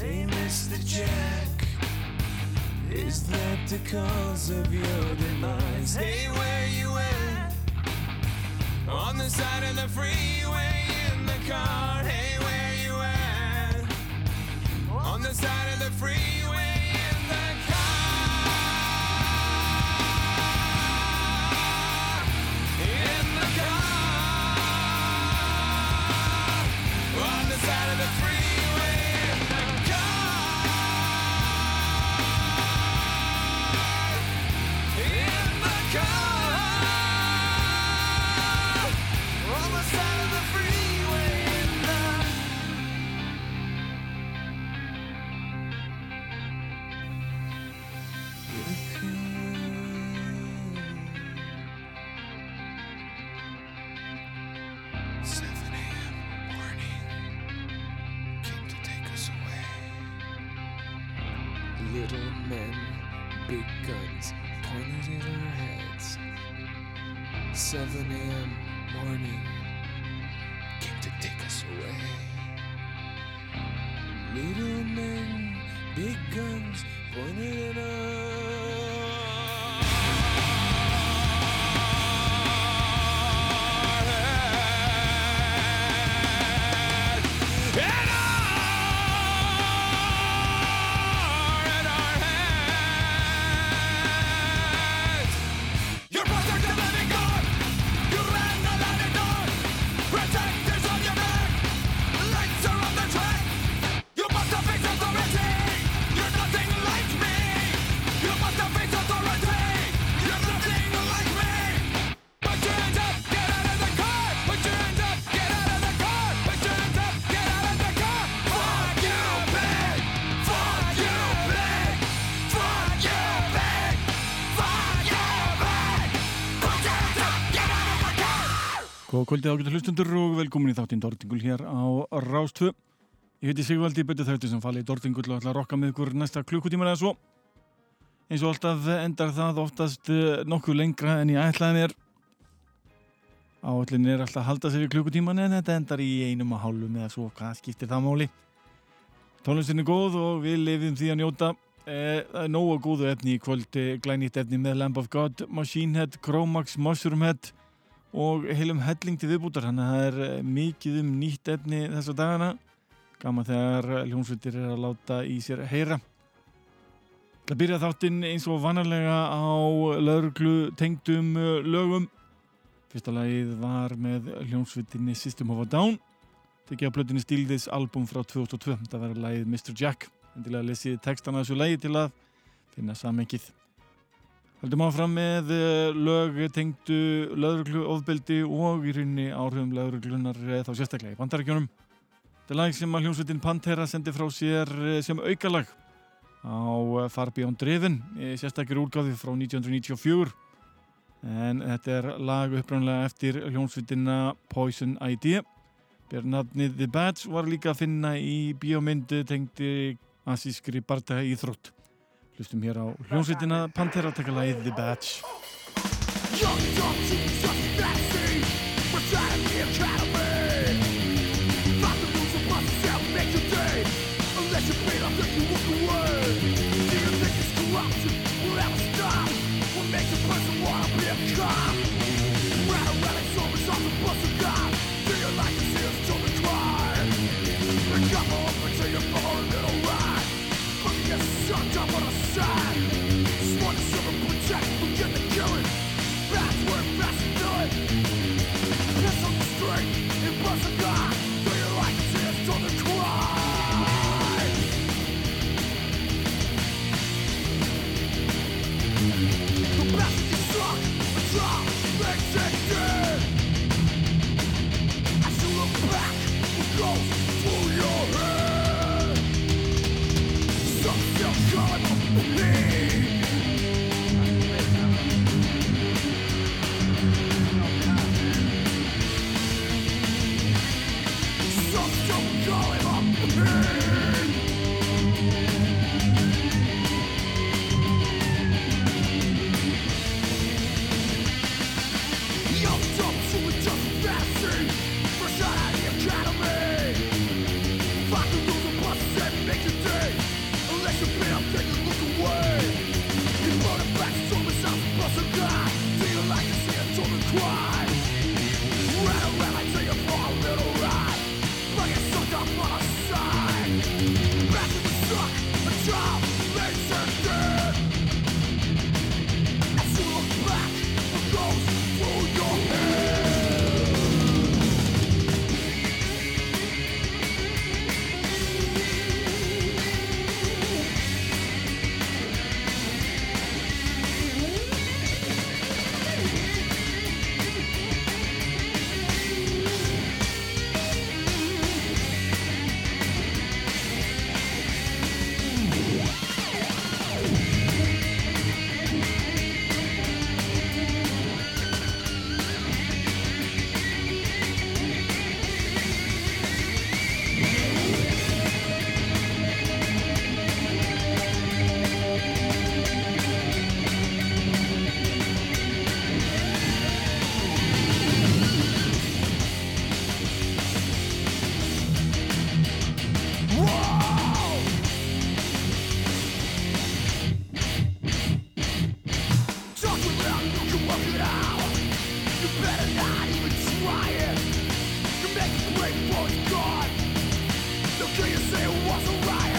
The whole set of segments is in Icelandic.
Hey, Mr. Jack, is that the cause of your demise? Hey, where you at? On the side of the freeway Little men, big guns pointed at our heads. Seven a.m. morning came to take us away. Little kvöldið ágæta hlustundur og velkomin í þáttinn Dordingul hér á Rástvö. Ég heiti Sigvaldi Bötti Þauti sem fali í Dordingul og ætla að rokka með ykkur næsta klukkutíman eða svo. Eins og alltaf endar það oftast eh, nokkuð lengra en ég ætlaði mér. Áallin er alltaf að halda sér í klukkutíman en þetta endar í einum og hálfum eða svo, hvað skiptir það máli? Tónlistin er góð og við lifum því að njóta. Eh, Það er nógu góðu efni í kvöldi, glænýtt efni með Lamb of God, Machine Head, Chromax, Mushroom Head og heilum helling til viðbútar þannig að það er eh, mikið um nýtt efni þessa dagana. Gaman þegar hljómsveitir er að láta í sér heyra. Það byrja þáttinn eins og vanalega á lauruglu tengdum eh, lögum. Fyrsta lagið var með hljómsveitinni System of a Down. Tekið á plötinni Steal This album frá 2002 það var lagið Mr. Jack. Endilega lesið textana þessu lagi til að finna samengið Haldum áfram með eh, lög tengdu lögreglu ofbeldi og í rauninni áhrifum lögreglunar eh, þá sérstaklega í bandarækjunum. Þetta er lag sem að hljómsveitin Pantera sendi frá sér eh, sem aukalag á Far Beyond Driven, eh, sérstakir úrgáði frá 1994. En þetta er lag upprannlega eftir hljómsveitina Poison ID. Bernadnið The Badge var líka að finna í bíómyndu tengdi asískri bardaga íþrótt. Hlustum hér á hljómsveitina Pantera taka lagið The Badge. Say it was alright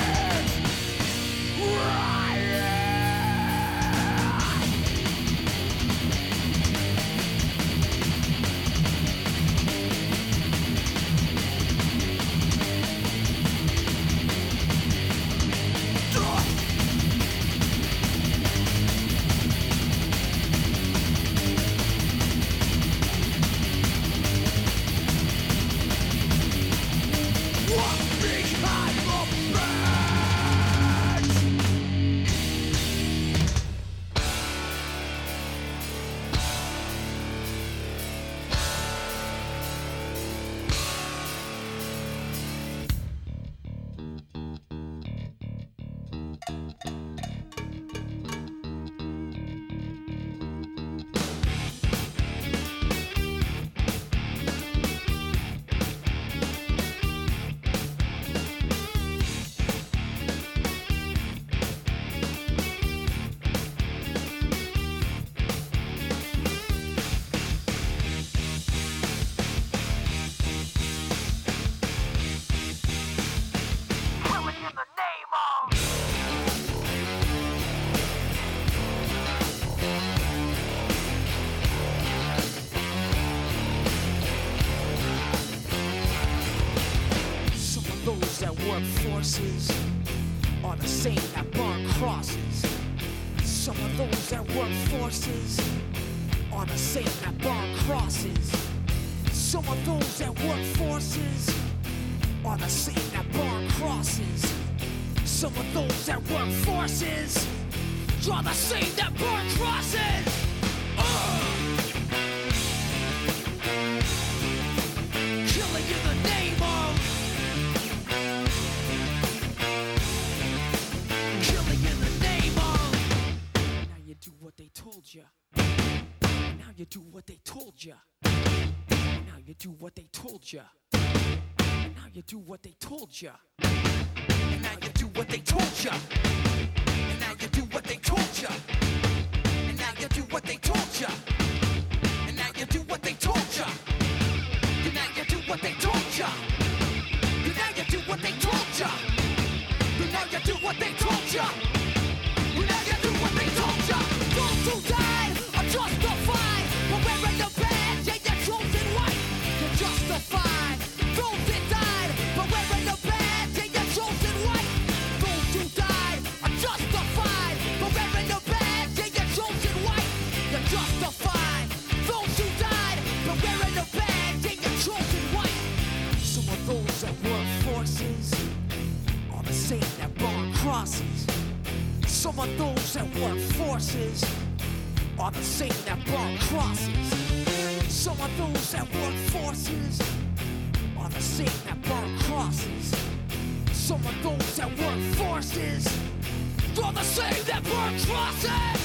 future. groups that work forces are the same that burn crosses. Some of those that work forces are the same that burn crosses. Some of those that work forces are the same that burn crosses.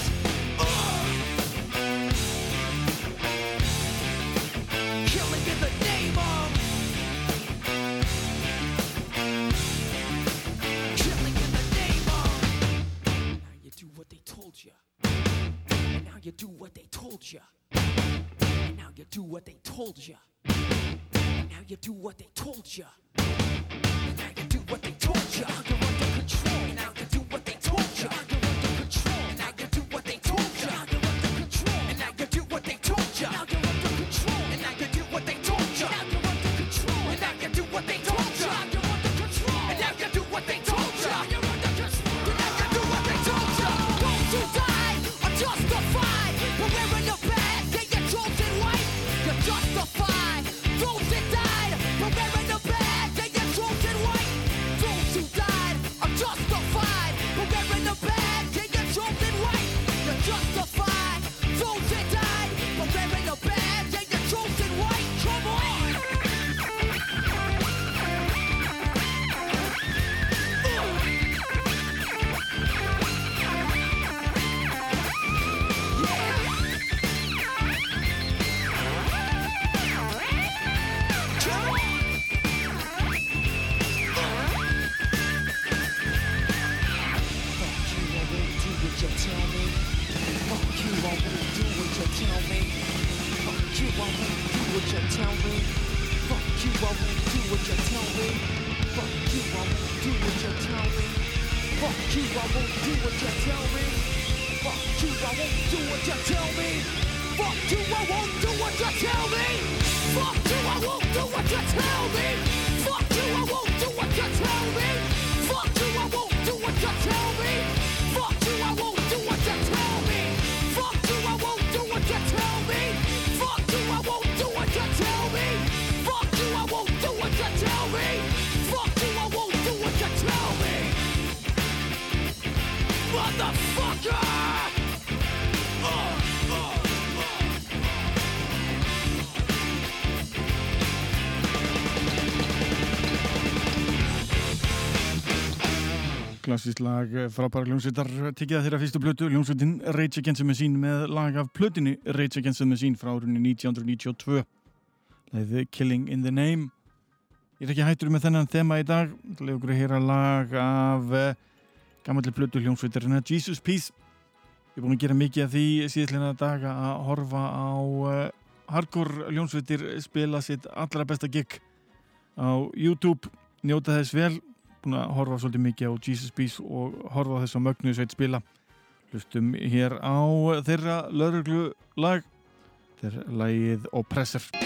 klassísk lag eh, frábæra hljómsveitar eh, tikið að þeirra fyrstu blötu hljómsveitin Rage Against the Machine með lag af blötinu Rage Against the Machine frá árunni 1992 leiði Killing in the Name. Ég er ekki hættur með þennan þema í dag. Leiði okkur að heyra lag af eh, gammalli blötu hljómsveitarina Jesus Peace. Ég er búin að gera mikið af því síðlega daga að horfa á hardcore hljómsveitir spila sitt allra besta gig á YouTube. Njóta þess vel búin að horfa svolítið mikið á Jesus Beast og horfa þess að mögnu sveit spila. Hlustum hér á þeirra lauruglu lag þeirra lagið Oppressor.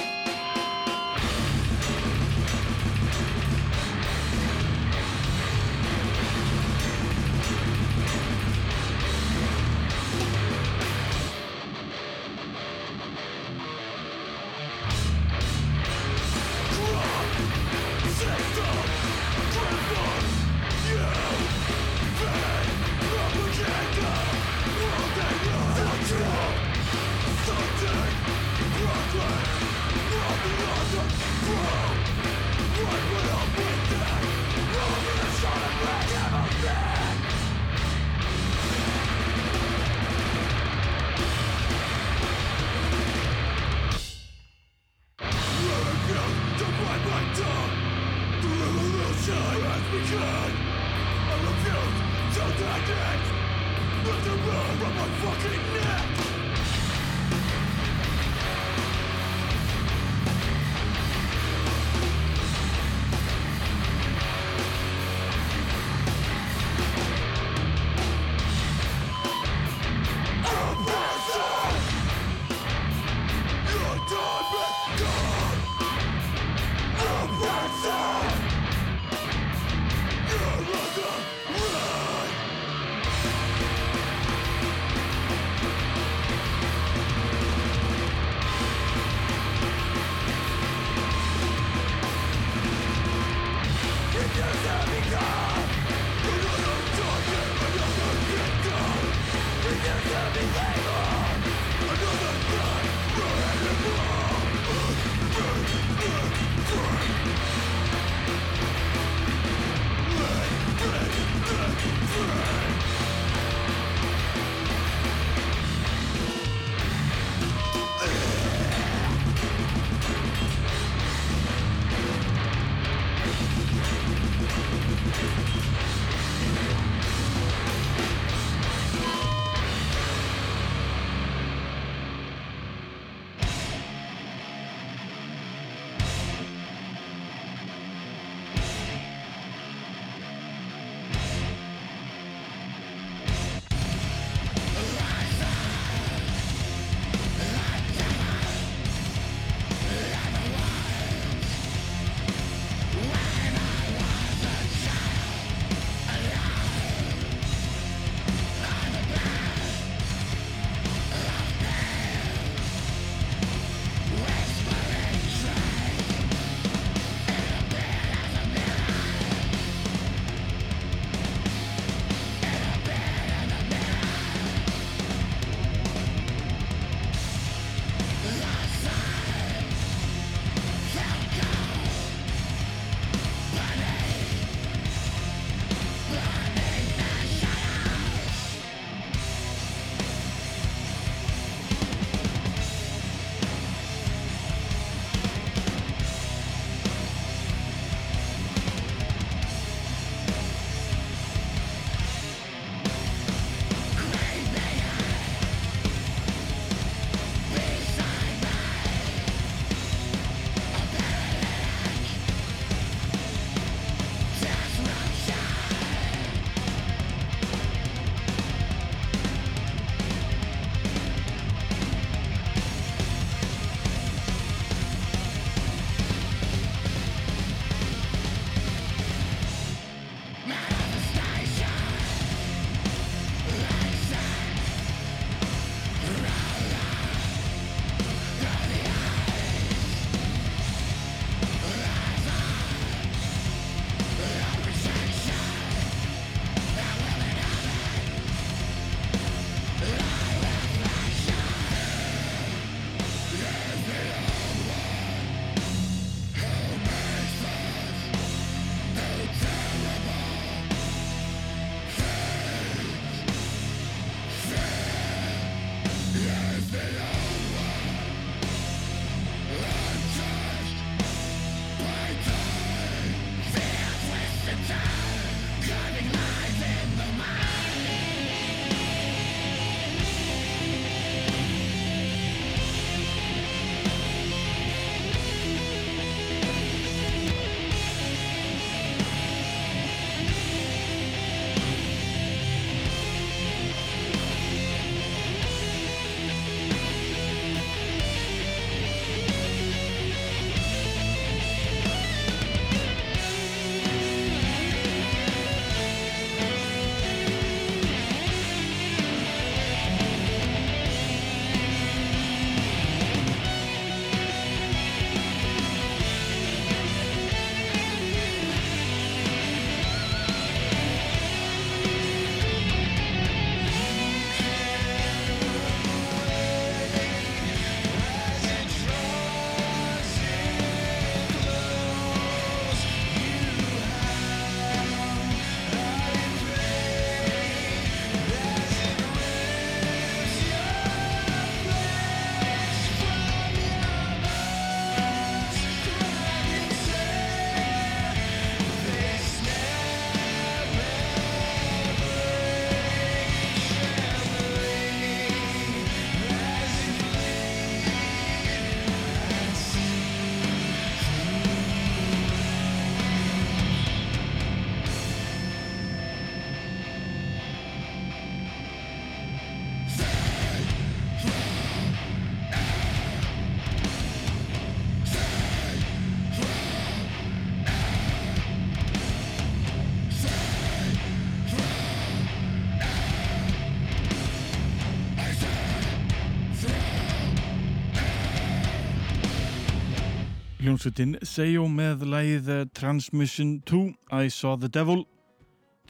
Hljómsveitin Seyo með lægið eh, Transmission 2 I Saw the Devil.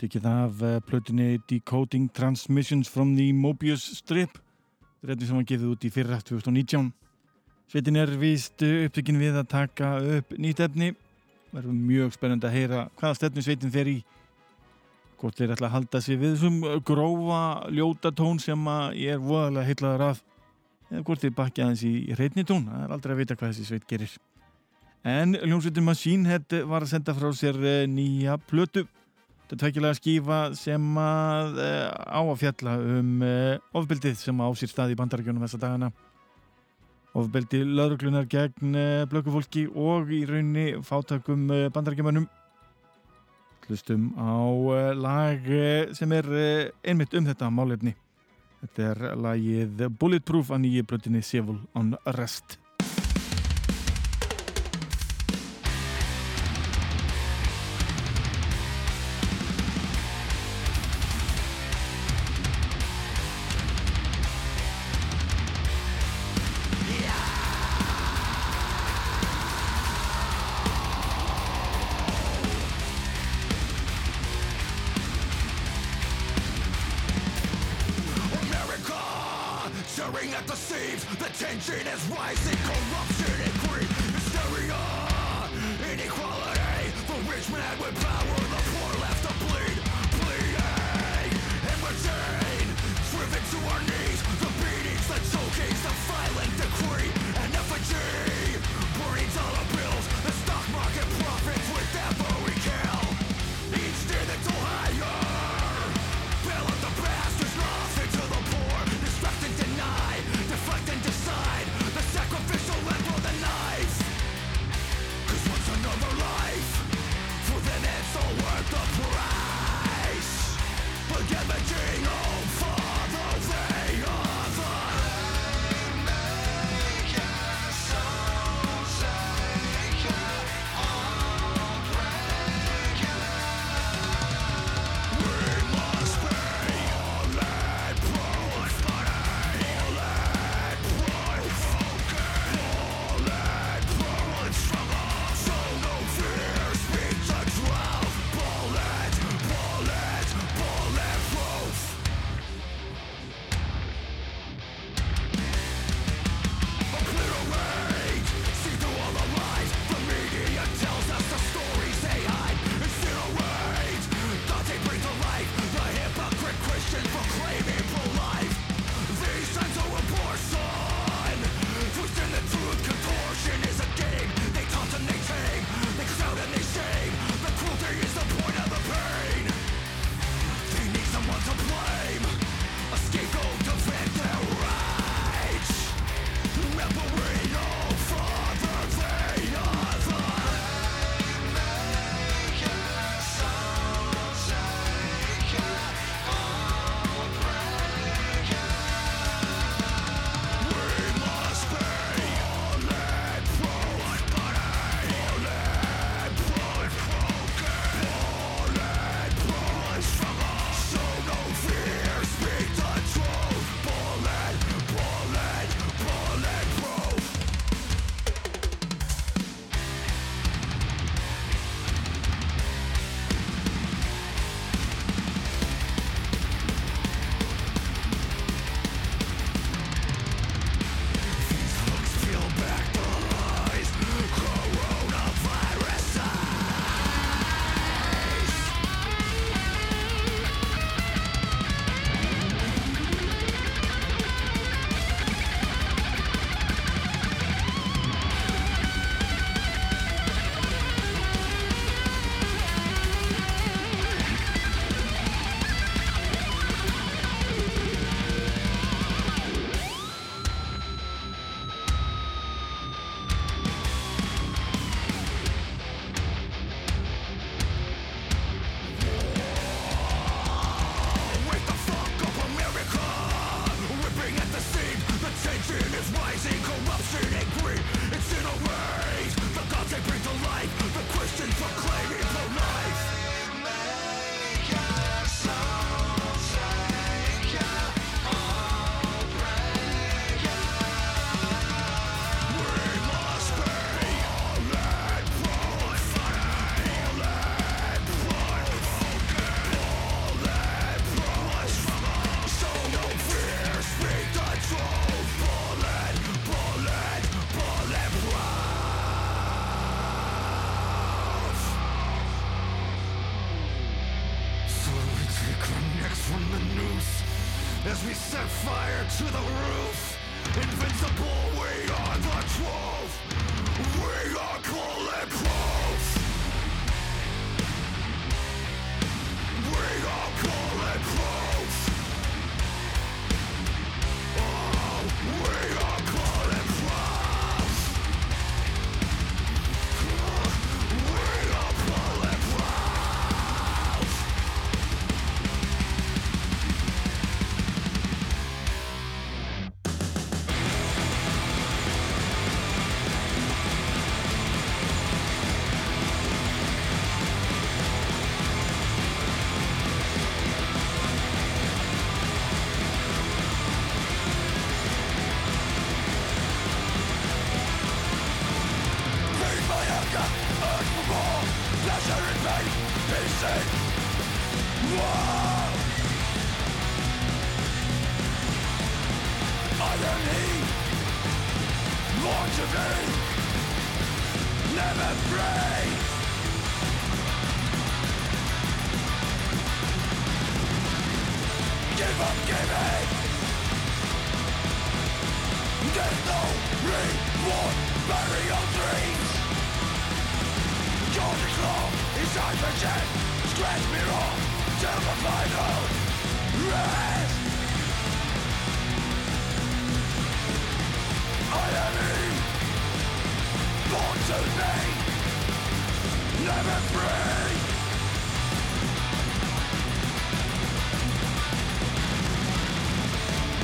Tekið af uh, plötunni Decoding Transmissions from the Mobius Strip. Þetta sem var gefið út í fyrra 2019 Sveitin er vist upptökin við að taka upp nýtt efni. Verður mjög spennandi að heyra hvaða stefnu sveitin fer í. Hvort þeir ætla að halda sig við þessum grófa ljóta tón sem ég er voðalega heitlaður af. Eða hvort þeir bakja aðeins í reytni tón. Það er aldrei að vita hvað þessi sveit gerir en hljómsveitin Machine Head var að senda frá sér eh, nýja plötu. Þetta er tveikjulega skífa sem að eh, á að fjalla um eh, ofbildið sem á sér stað í bandarækjunum þessa dagana. Ofbeldi lauruglunar gegn blökkufólki og í raunni fátakum bandarækjumannum hlustum á lag sem er einmitt um þetta málefni. Þetta er lagið Bulletproof að nýja blötinni Civil on Rest Give up giving There's no reward Bury your dreams is Scratch me off Till the final rest Born to be Never free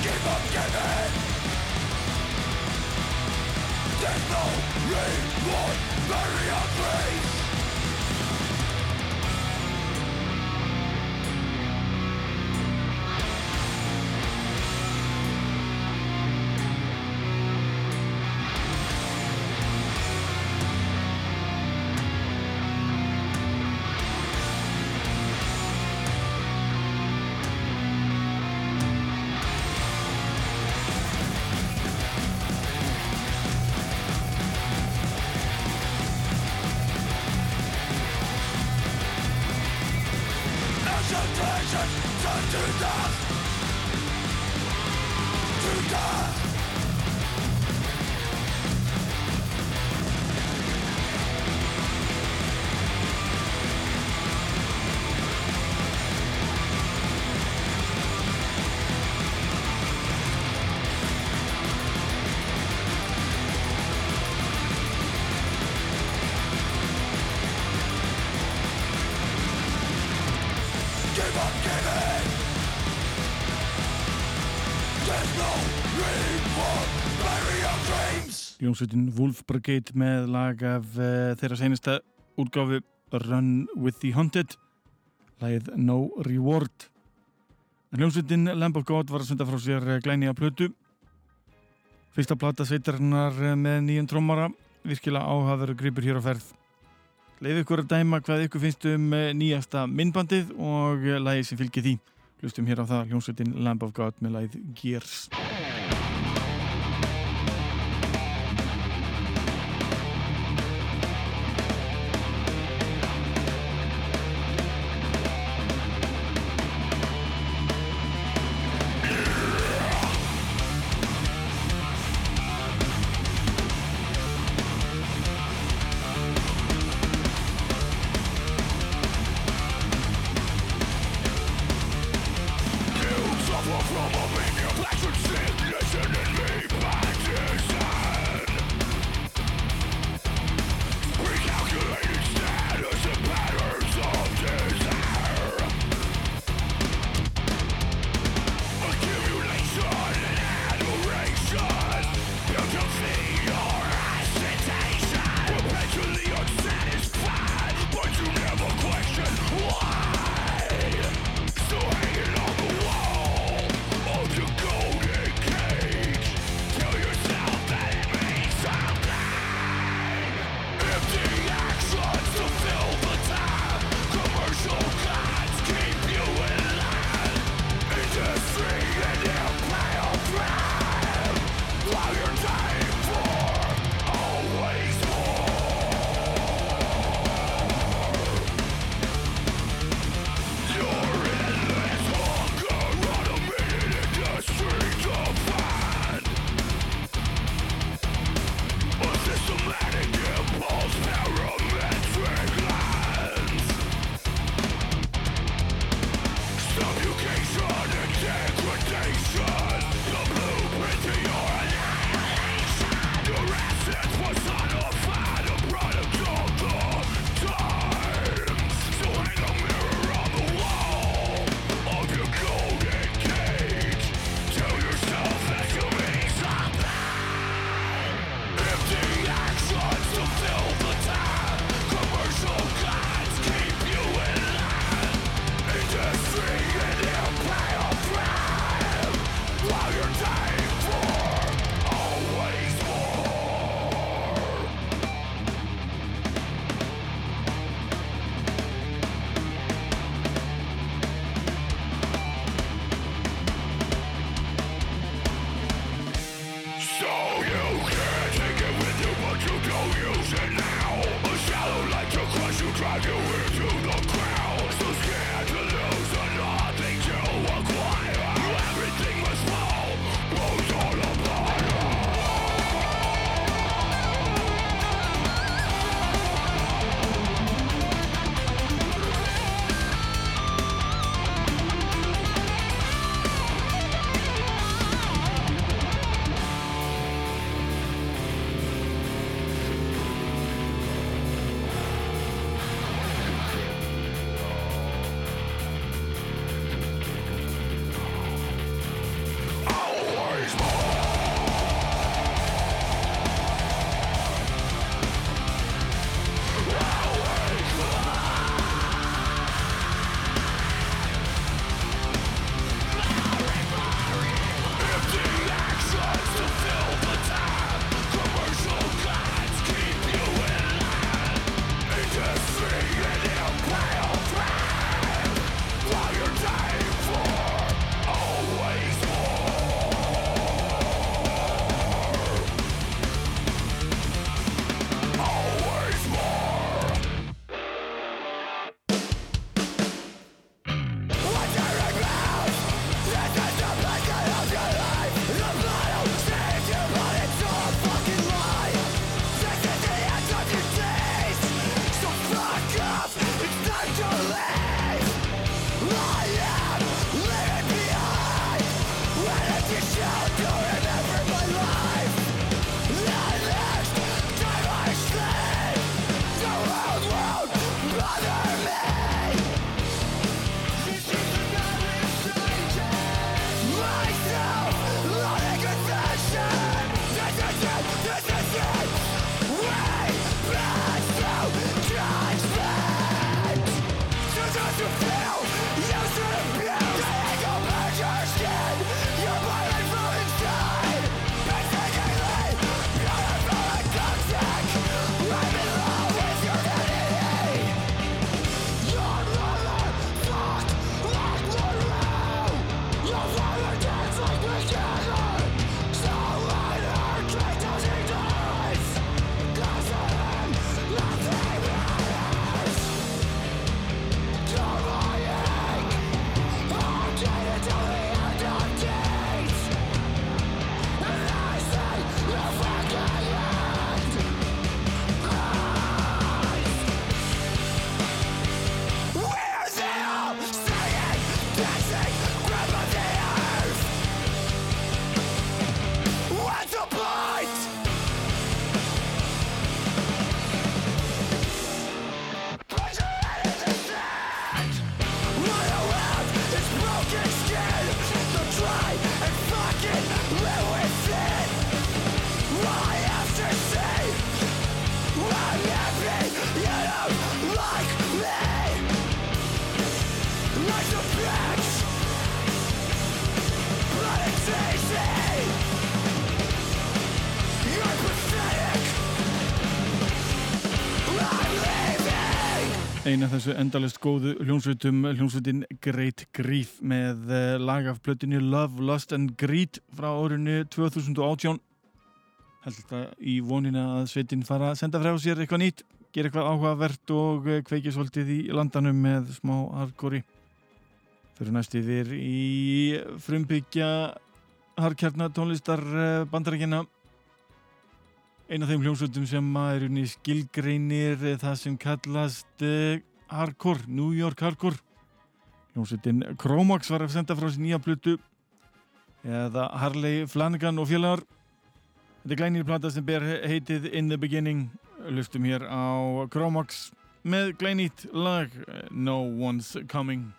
Give up giving. There's no reward. Bury your dreams dreams Jónsveitin Wolf Brigade með lag af uh, þeirra senasta útgáfu Run with the Hunted. Lagið No Reward. En Jónsveitin Lamb of God var að senda frá sér eh, glæni að plötu. Fyrsta plata sveitarinnar eh, með nýjum trómara virkilega áhafður gripur hér á ferð. Leið ykkur að dæma hvað ykkur finnst um nýjasta myndbandið og lagið sem fylgir því. Hlustum hér á það Jónsveitin Lamb of God með lagið Gears eina þessu endalist góðu hljónsveitum hljónsveitin Great Grief með eh, lag af plötinu Love, Lust and Greed frá árinu 2018 held þetta í vonina að sveitin fara að senda frá sér eitthvað nýtt gera eitthvað áhugavert og eh, kveikja svolítið í landanum með smá hardkóri fyrir næst yfir í frumbyggja harkjarna tónlistar bandarækina eina af þeim hljómsveitum sem er unni skilgreinir það sem kallast uh, hardcore, New York hardcore. Hljómsveitin Chromax var að senda frá sér nýja plötu eða Harley Flanagan og félagar. Þetta er glænir plata sem ber heitið In the Beginning. Lustum hér á Chromax með glænýtt lag No One's Coming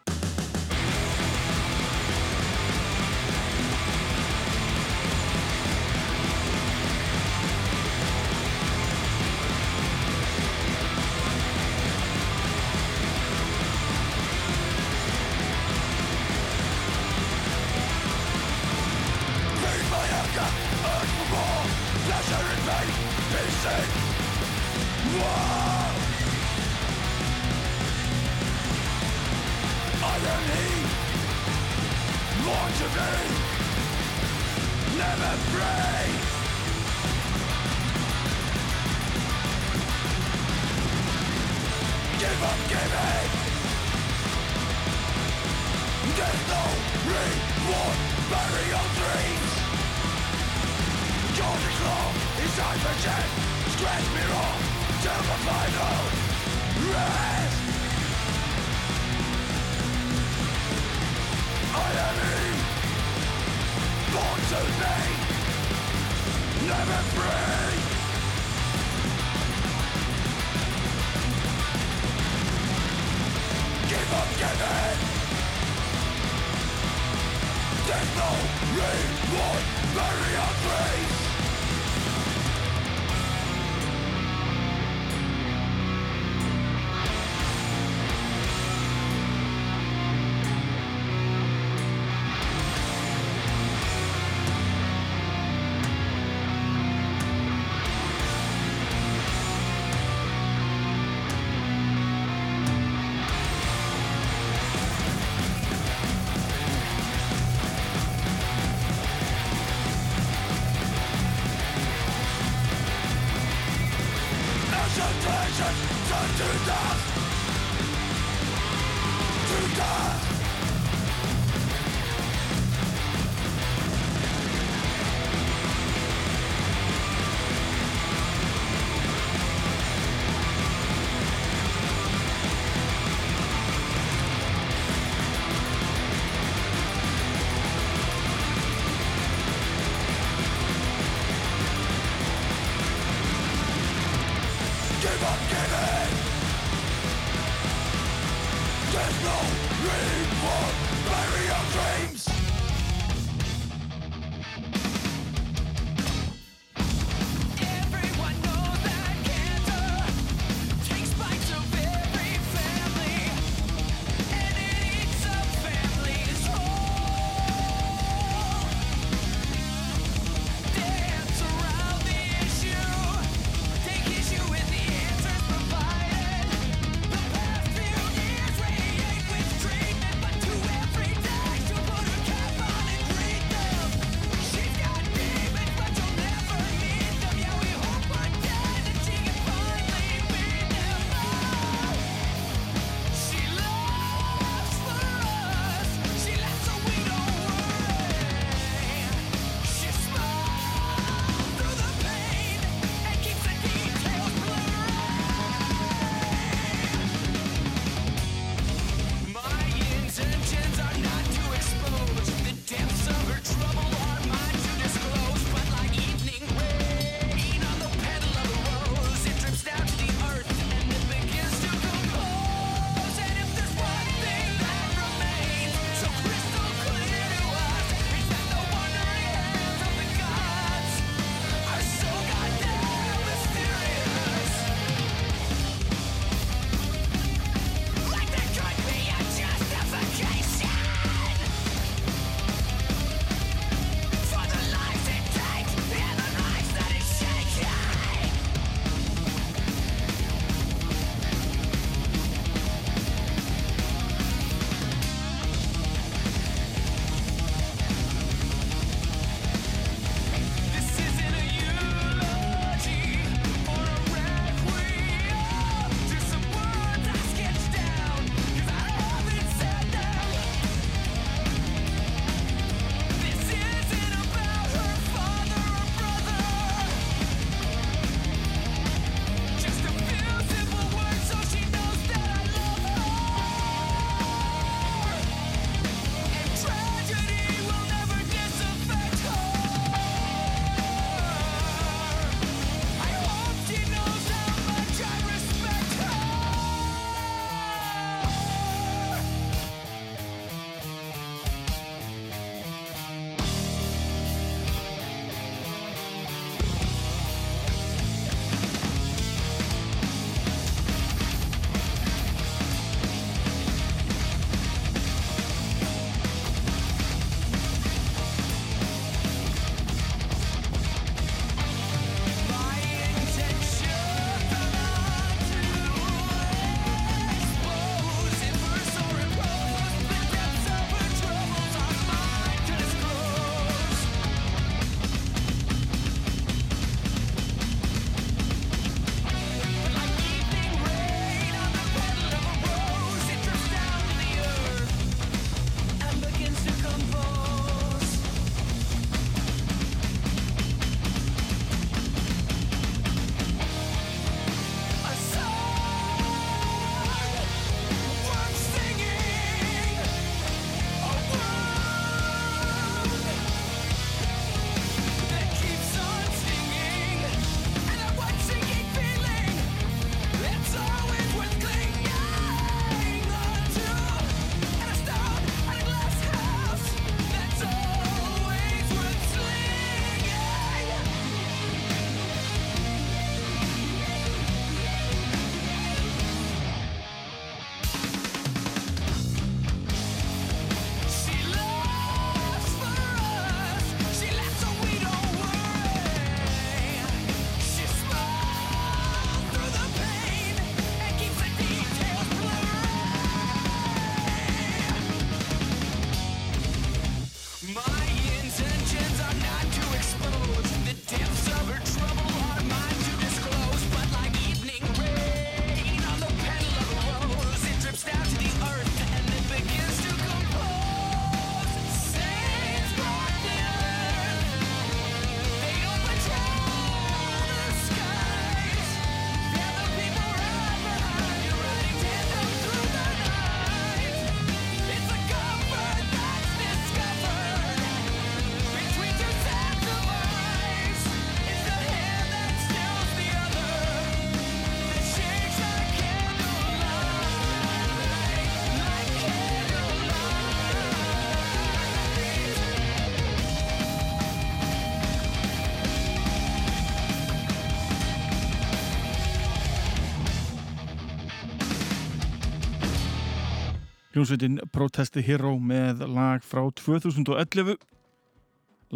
Hljómsveitin Protesti Hero með lag frá 2011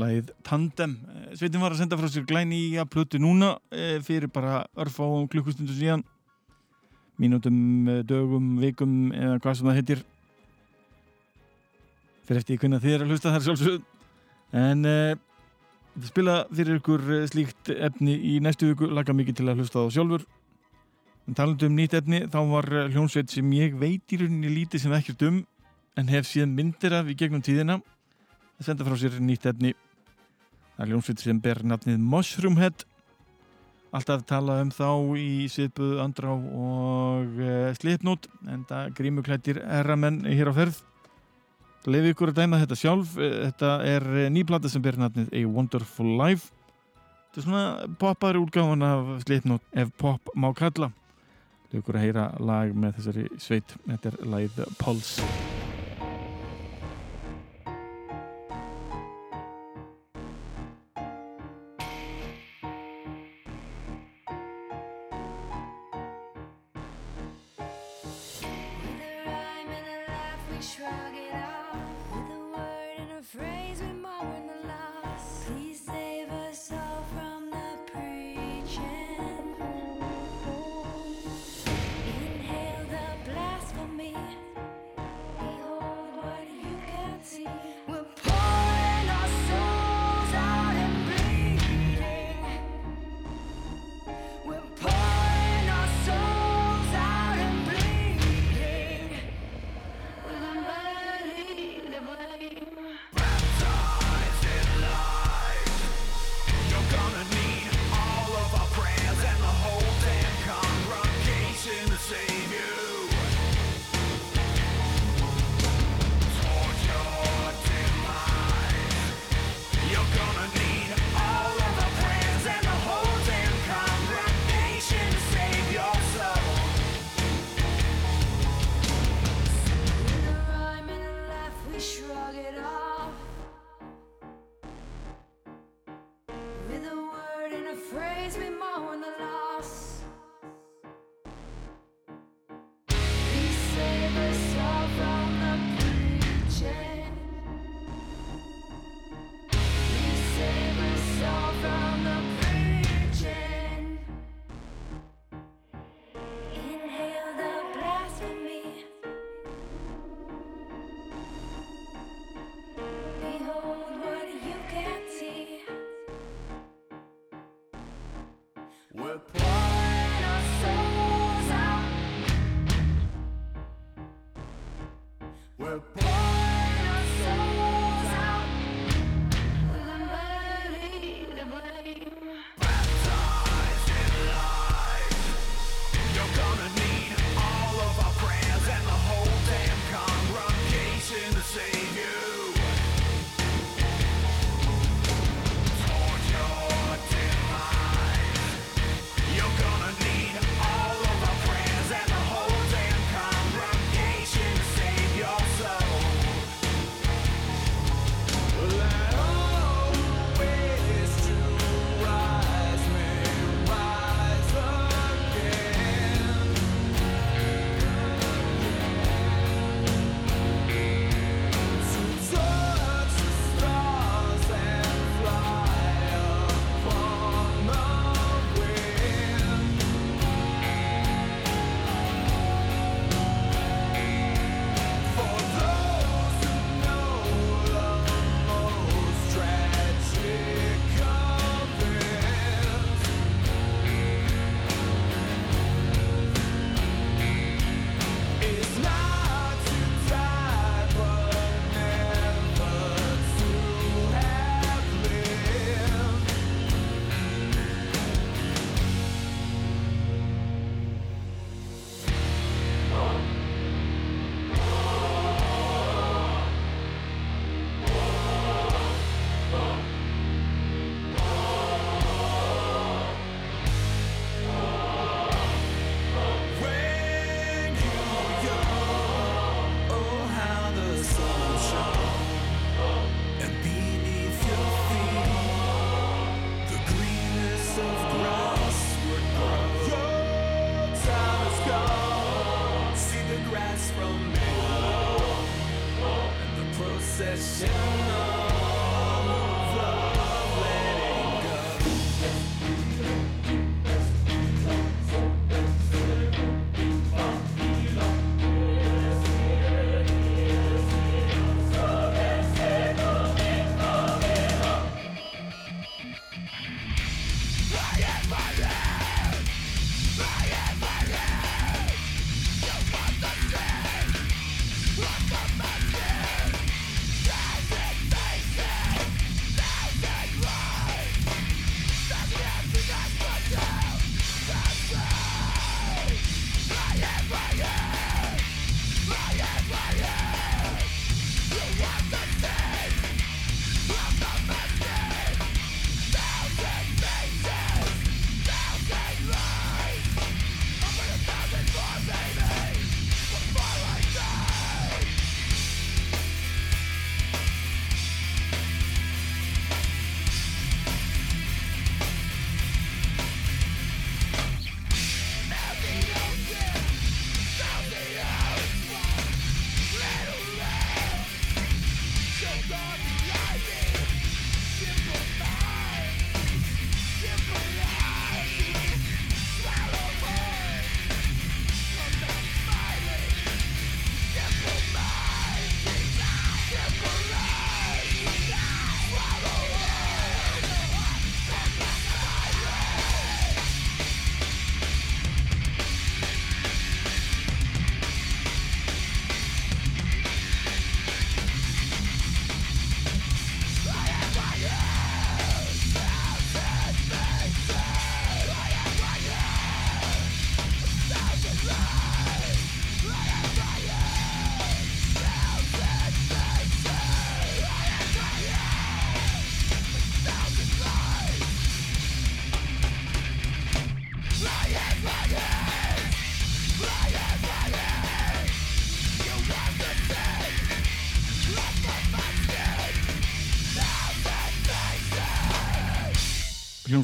lagið Tandem. Eh, Sveitin var að senda frá sér glæni í að plötu núna eh, fyrir bara örfá klukkustundu síðan. Mínútum, eh, dögum, vikum eða hvað sem það heitir. Fyrir eftir hvernig þið er að hlusta þar sjálfsögð en uh, spila fyrir ykkur eh, slíkt efni í næstu viku. Laga mikið til að hlusta á sjálfur en talandi um nýtt efni þá var eh, hljómsveit sem ég veit í rauninni lítið sem ekkert um en hef síðan myndir af í gegnum tíðina. Að senda frá sér nýtt efni. Það er hljómsveit sem ber nafnið Mushroomhead. Alltaf tala um þá í svipuð andrá og uh, slipnút en það grímuklættir erramenn hér á ferð. Leif ykkur að dæma þetta sjálf. Eh, þetta er eh, ný plata sem ber nafnið A Wonderful Life. Þetta er svona poppaðri útgáfan af slipnút ef pop má kalla Leif ykkur að heyra lag með þessari sveit. Þetta er lagið Pulse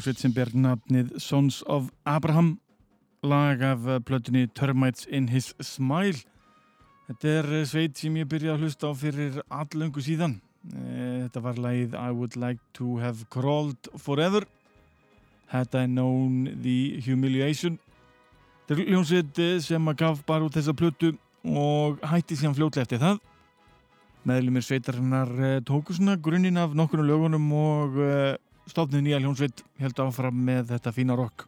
hljómsveit sem ber nafnið Sons of Abraham lag af eh, plötunni Termites in His Smile. Þetta er eh, sveit sem ég byrjaði að hlusta á fyrir allöngu síðan. Eh, þetta var lagið I Would Like to Have Crawled Forever. Had I Known the Humiliation. Þetta er hljómsveit sem að gaf bara út þessa plötu og hætti síðan fljótlega eftir það. Meðlumir sveitarinnar tóku svona grunninn af nokkurnu lögunum og stofnið nýja hljómsveit held áfram með þetta fína rock.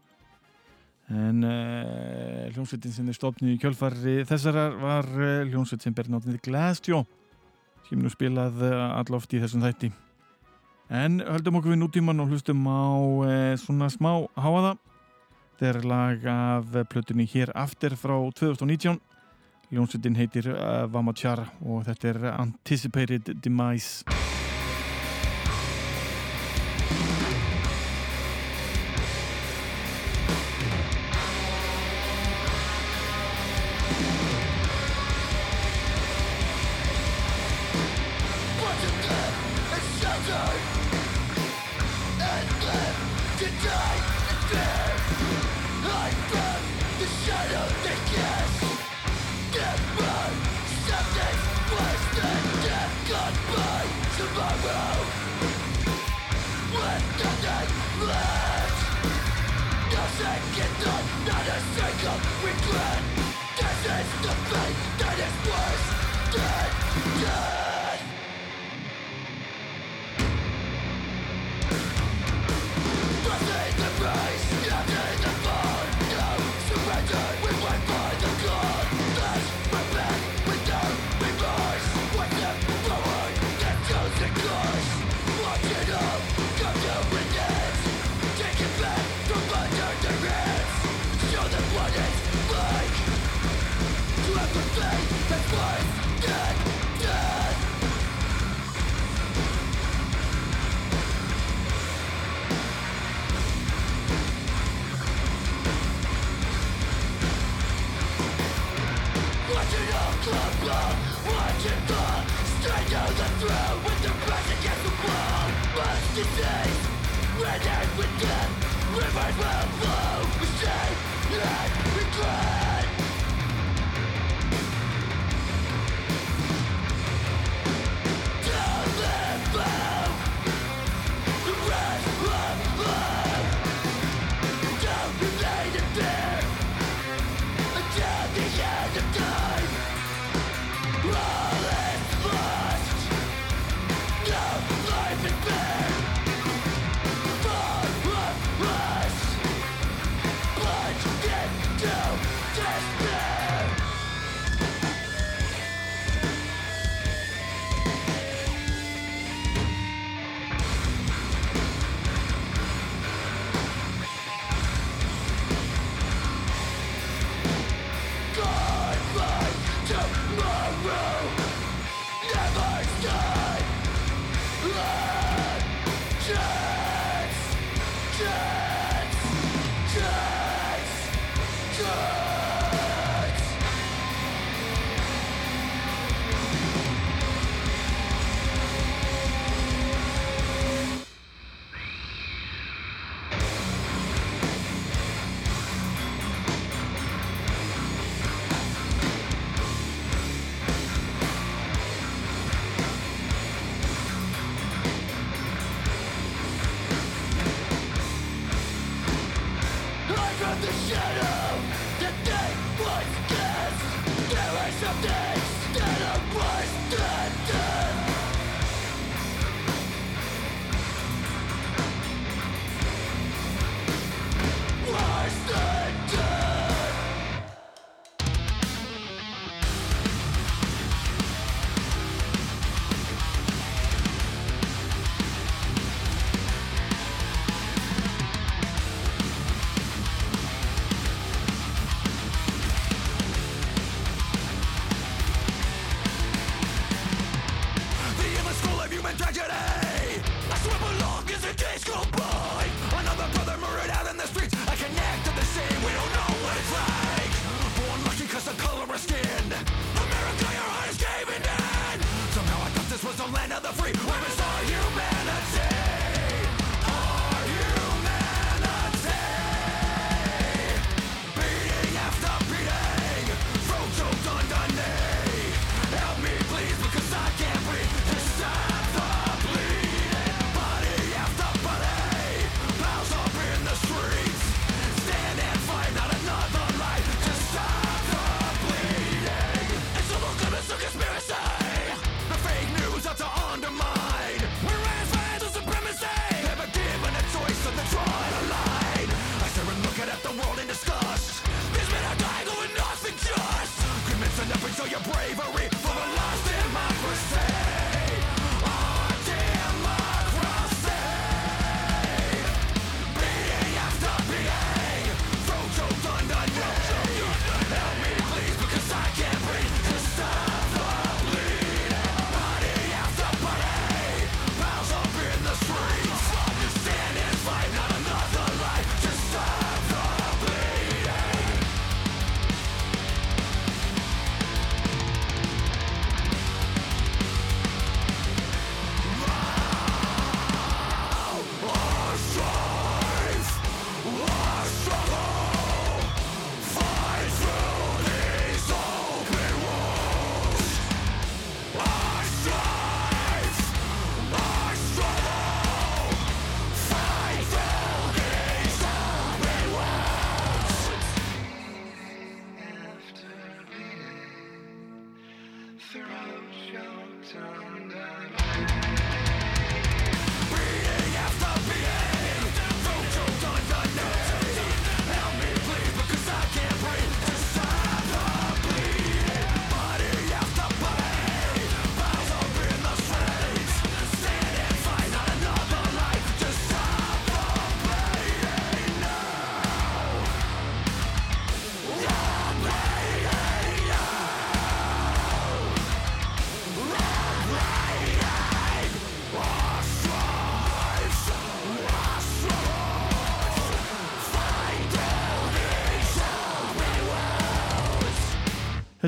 En uh, hljómsveitin sem er stofnið í kjölfarri þessarar var uh, hljómsveit sem ber náttúrulega Glassjaw sem nú spilað alloft í þessum þætti. En höldum okkur við nútíman og hlustum á svona smá háaða þetta er lag af plötunni hér aftur frá 2019 hljómsveitin heitir uh, Vamachara og þetta er Anticipated Demise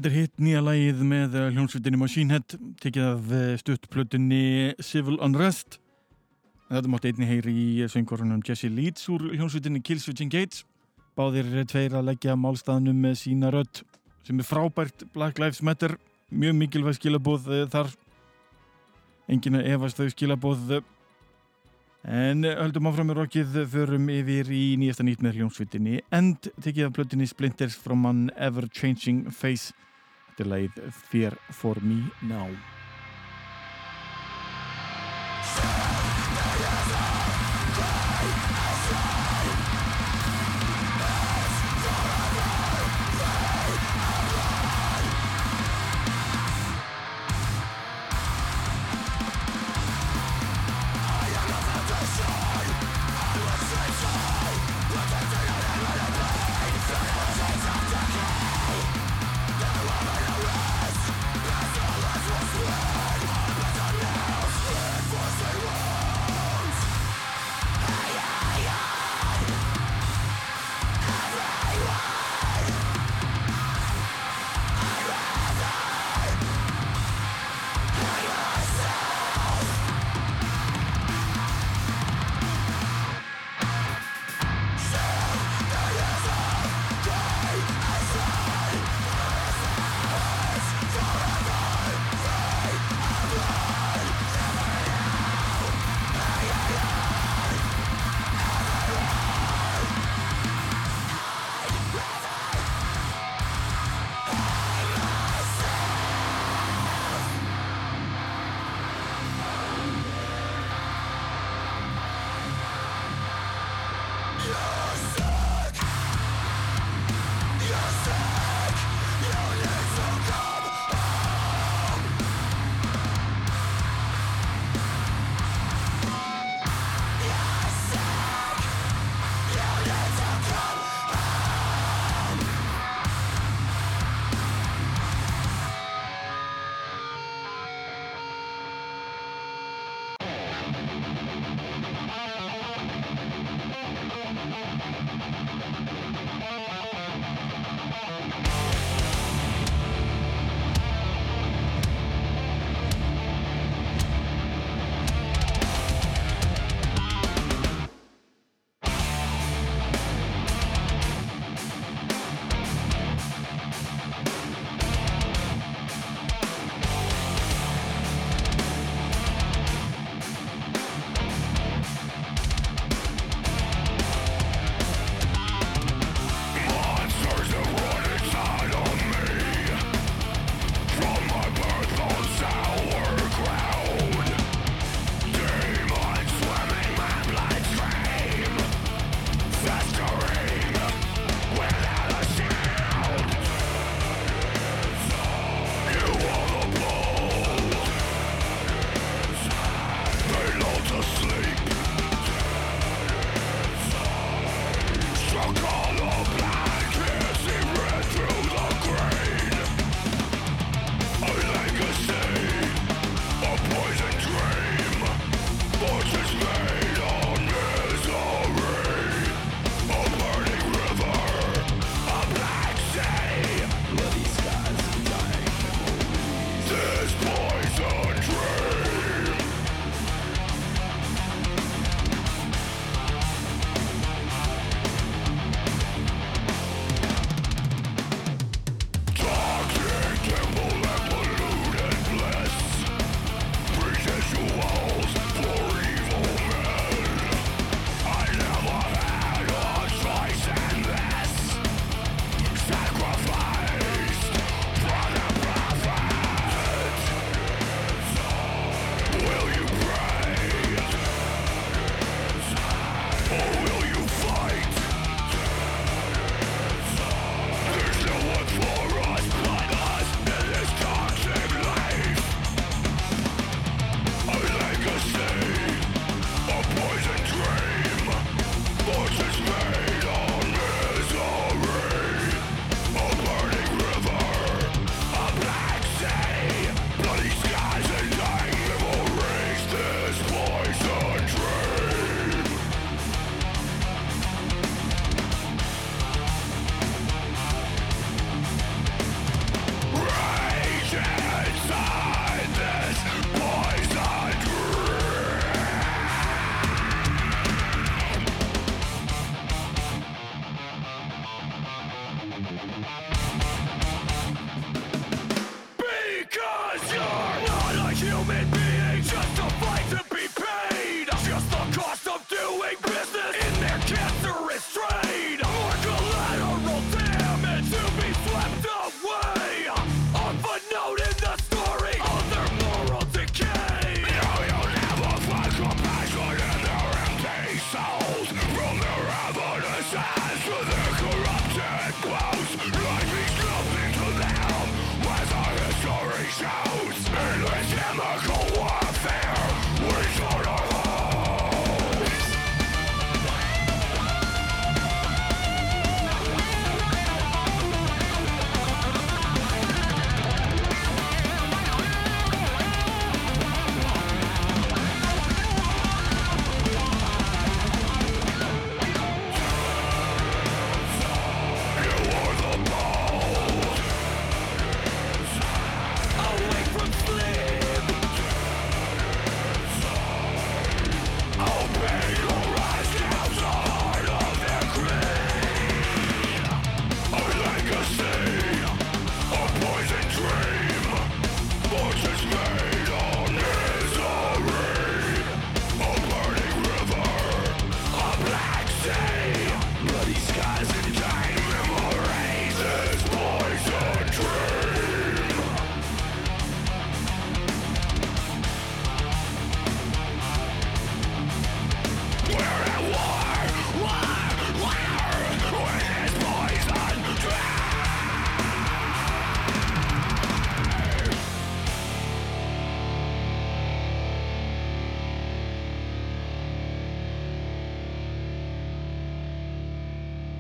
Þetta er hitt nýja lægið með eh, hljónsvitinni Machine Head, tekið af eh, stuttplutinni Civil Unrest. Þetta mátt einni heyri í eh, söngorunum Jesse Leeds úr hljónsvitinni Killswitching Gates. Báðir tveir að leggja málstaðnum með sína rött, sem er frábært Black Lives Matter, mjög mikilvæg skilabóð þar. Engin að efast þau skilabóð. En höldum áfram með rokið, förum yfir í nýjasta nýtt með hljónsvitinni End, tekið af plutinni Splinters from an ever-changing face. Þetta er lægið Fear for me now.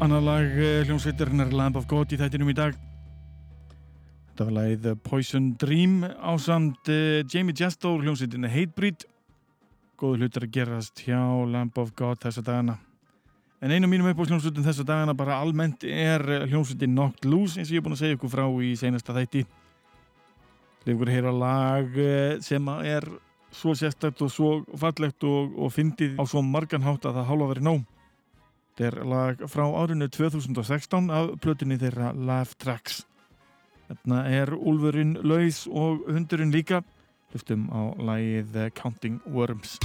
Annar lag eh, hljómsveitarinnar Lamb of God í þættinum í dag. Þetta var lagið Poison Dream á samt uh, Jamie Jasto hljómsveitinni Hatebreed. Góðu hlutar að gerast hjá Lamb of God þessa dagana. En einu mínum upp á hljómsveitin þessa dagana bara almennt er eh, hljómsveitin Knocked Loose eins og ég er búin að segja ykkur frá í seinasta þætti. Leifur að heyra lag eh, sem er svo sérstætt og svo fallegt og, og fyndið á svo margan hátt að það hálfa verið nóg Þetta er lag frá árinu 2016 af plötunni þeirra Laugh Tracks. Þarna er úlfurinn laus og hundurinn líka. Hlustum á lagið Counting Worms.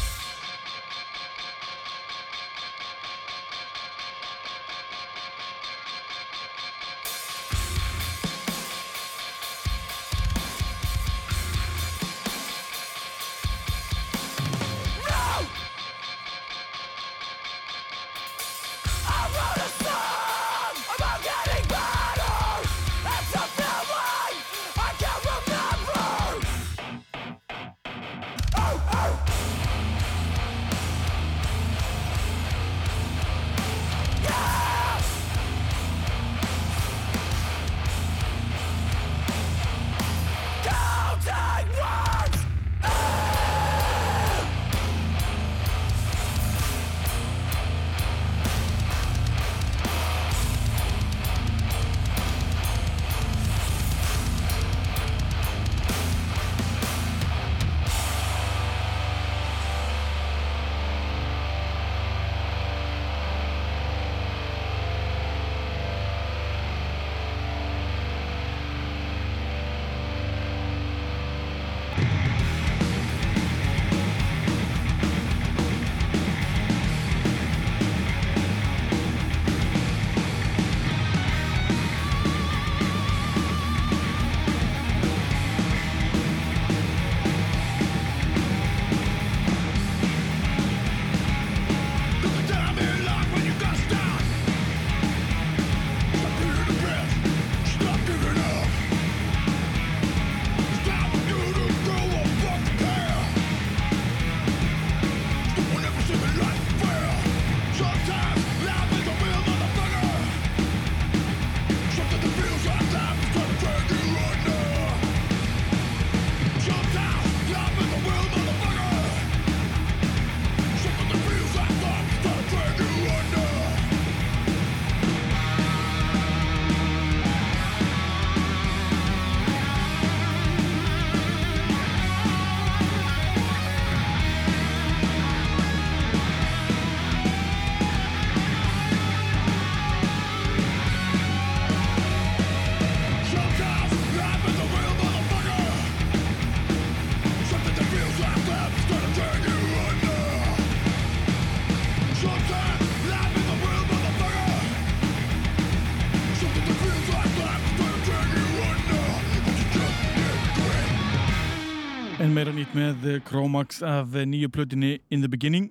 Meira nýtt með Chromax af nýju plötinni In the Beginning.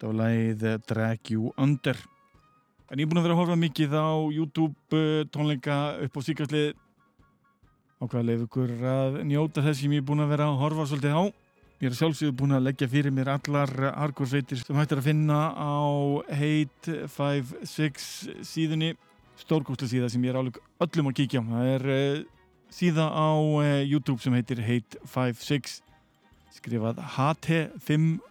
Það var lagið Drag You Under. En ég er búin að vera að horfa mikið á YouTube eh, tónleika upp á síkastlið. Ákveða leif ykkur að njóta þess sem ég er búin að vera að horfa svolítið á. Ég er sjálfsögur búin að leggja fyrir mér allar hardcore-sveitir sem hættir að finna á Hate 56 síðunni. Stórkostlega síða sem ég er álug öllum að kíkja á. Það er uh, síða á uh, YouTube sem heitir Hate56 skrifað HT5SEX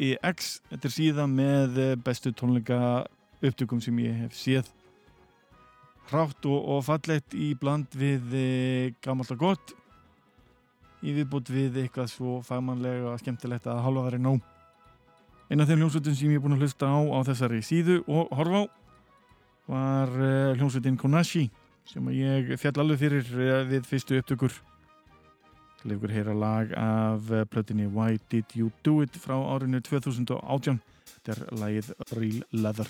E þetta er síða með uh, bestu tónleika upptökum sem ég hef séð. Hrátt og, og fallegt í bland við uh, gammalt og gott. Í viðbútt við eitthvað svo fagmannlega og skemmtilegt að halva verið nóg. Eina af þeim hljómsveitin sem ég er búin að hlusta á á þessari síðu og horfa á var hljómsveitin Konashi sem ég fjall alveg fyrir uh, við fyrstu upptökur. Til ykkur heyra lag af uh, plötinni Why Did You Do It frá árinu 2018 þetta er lagið Real Leather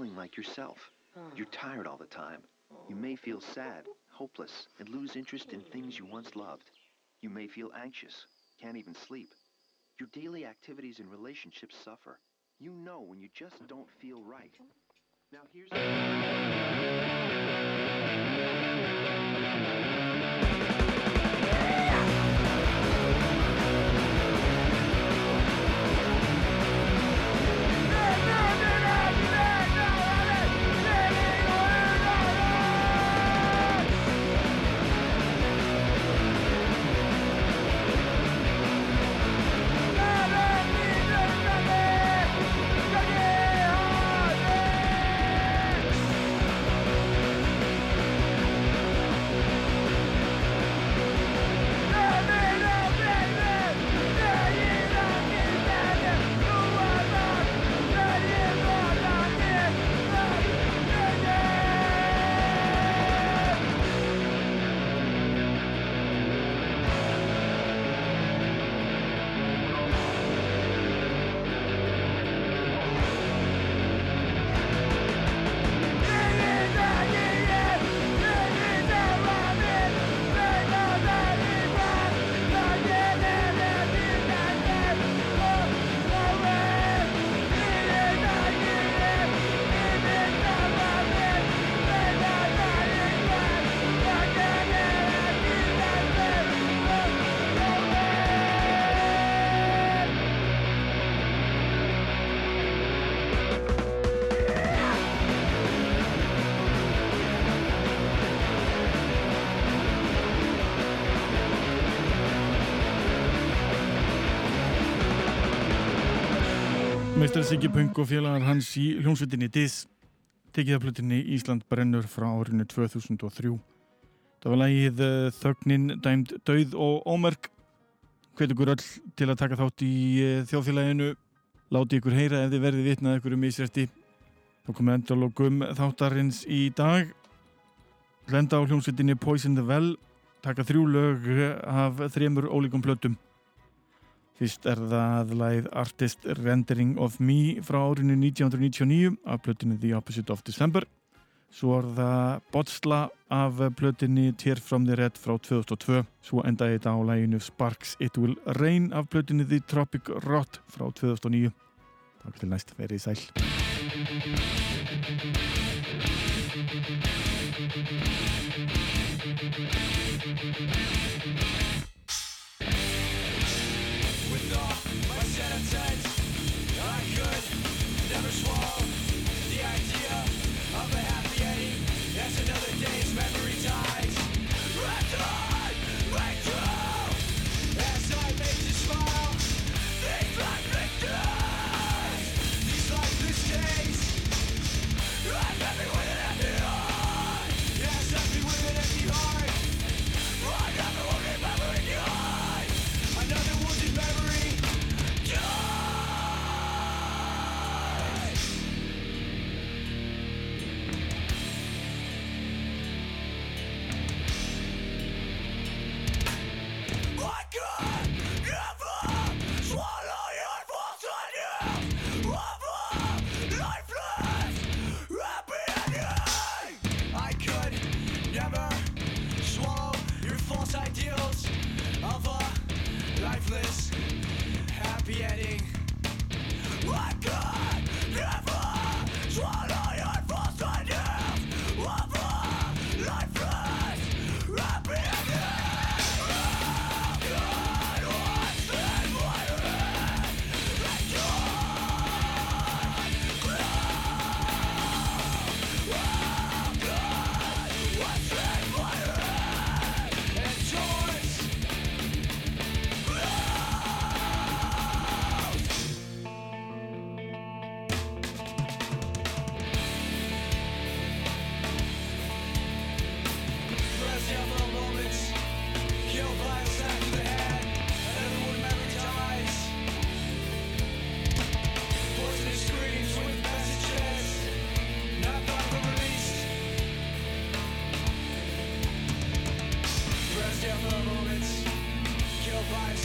feeling like yourself. You're ah. tired all the time. You may feel sad, hopeless, and lose interest in things you once loved. You may feel anxious, can't even sleep. Your daily activities and relationships suffer. You know when you just don't feel right. Now here's Siggi Punk og félagar hans í hljómsveitinni Diss tekið af flutinni Ísland brennur frá árinu 2003 Það var lægið eh, Þögnin dæmd döið og ómerk. Hvet ykkur öll til að taka þátt í eh, þjóðfélaginu. Láti ykkur heyra ef þið verðið vitnað ykkur um ísrætti þá komið endalókum þáttarins í dag. Lenda á hljómsveitinni Poison the Well. Taka þrjú lög af þremur ólíkum plötum Fyrst er það læð Artist Rendering of Me frá árinu 1999 af plötinu The Opposite of December. Svo er það Botsla af plötinu Tear from the Red frá 2002. Svo endaði þetta á læginu Sparks It Will Rain af plötinu The Tropic Rot frá 2009. Takk til næst, verið sæl.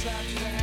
like that